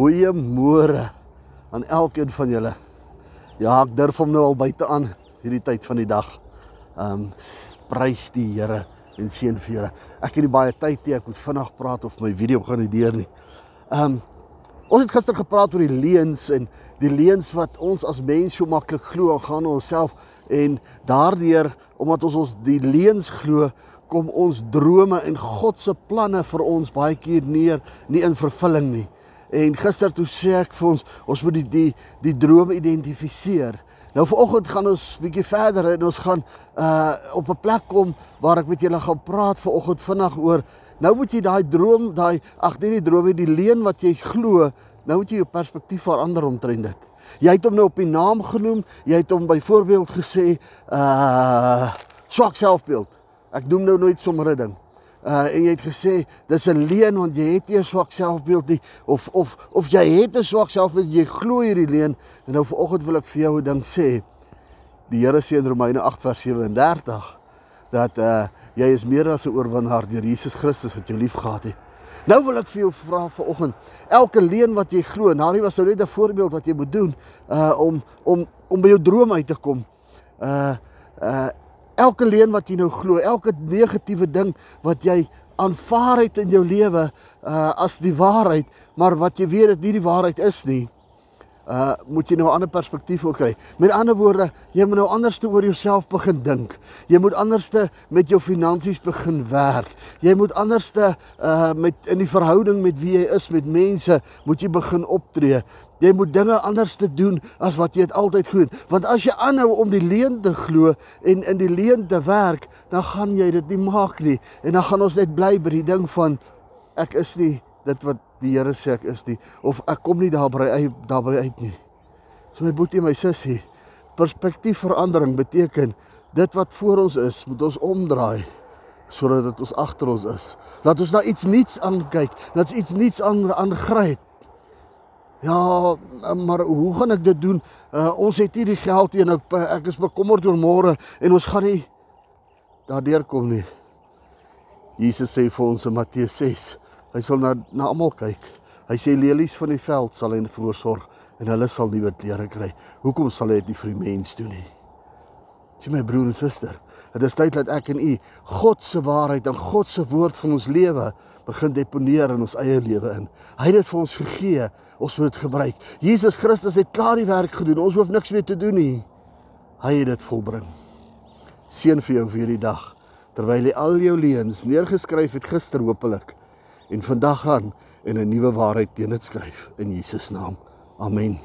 Goeiemôre aan elkeen van julle. Ja, ek durf hom nou al buite aan hierdie tyd van die dag. Ehm um, prys die Here en seën vir julle. Ek het nie baie tyd nie. Ek moet vinnig praat of my video gaan nie deur nie. Ehm um, ons het gister gepraat oor die leuns en die leuns wat ons as mens so maklik glo en gaan onsself en daardeur omdat ons ons die leuns glo kom ons drome en God se planne vir ons baie keer neer nie in vervulling nie. En gister toe sê ek vir ons, ons moet die die die drome identifiseer. Nou vanoggend gaan ons bietjie verder en ons gaan uh op 'n plek kom waar ek met julle gaan praat vanoggend vinnig oor nou moet jy daai droom, daai ag nee die droom, die leen wat jy glo, nou moet jy jou perspektief verander omtrent dit. Jy het hom nou op die naam genoem, jy het hom byvoorbeeld gesê uh swak selfbeeld. Ek noem nou nooit sommer 'n ding uh en jy het gesê dis 'n leuen want jy het nie 'n swak selfbeeld nie. Of of of jy het 'n swak selfbeeld jy glo hierdie leuen en nou vanoggend wil ek vir jou 'n ding sê. Die Here sê in Romeine 8 vers 37 dat uh jy is meer as 'n oorwinnaar deur Jesus Christus wat jou liefgehad het. Nou wil ek vir jou vra vanoggend elke leuen wat jy glo en hierdie was nou net 'n voorbeeld wat jy moet doen uh om om om by jou droom uit te kom. Uh uh elke leuen wat jy nou glo, elke negatiewe ding wat jy aanvaar het in jou lewe uh as die waarheid, maar wat jy weet dit nie die waarheid is nie. Uh moet jy nou 'n ander perspektief oor kry. Met ander woorde, jy moet nou anders te oor jouself begin dink. Jy moet anders te met jou finansies begin werk. Jy moet anders te uh met in die verhouding met wie jy is met mense, moet jy begin optree. Jy moet dinge anders te doen as wat jy dit altyd gedoen. Want as jy aanhou om die leuen te glo en in die leuen te werk, dan gaan jy dit nie maak nie. En dan gaan ons net bly by die ding van ek is nie dit wat die Here sê ek is nie of ek kom nie daarby uit daarby uit nie. So my boetie, my sussie, perspektiefverandering beteken dit wat voor ons is, moet ons omdraai sodat dit ons agter ons is. Laat ons na iets nuuts aankyk, laat ons iets nuuts aan aangryp. Ja, maar hoe gaan ek dit doen? Uh, ons het nie die geld nie en ek ek is bekommerd oor môre en ons gaan nie daardeur kom nie. Jesus sê vir ons in Matteus 6, hy sal na na almal kyk. Hy sê lelies van die veld sal hy voorsorg en hulle sal nuwe klere kry. Hoekom sal hy dit vir die mens doen nie? Sien my broer en suster, dit is tyd dat ek en u God se waarheid en God se woord van ons lewe begin deponeer in ons eie lewe in. Hy het dit vir ons gegee, ons moet dit gebruik. Jesus Christus het klaar die werk gedoen. Ons hoef niks meer te doen nie. Hy het dit volbring. Seën vir jou vir hierdie dag terwyl jy al jou leuns neergeskryf het gister hopelik en vandag gaan en 'n nuwe waarheid teen dit skryf in Jesus naam. Amen.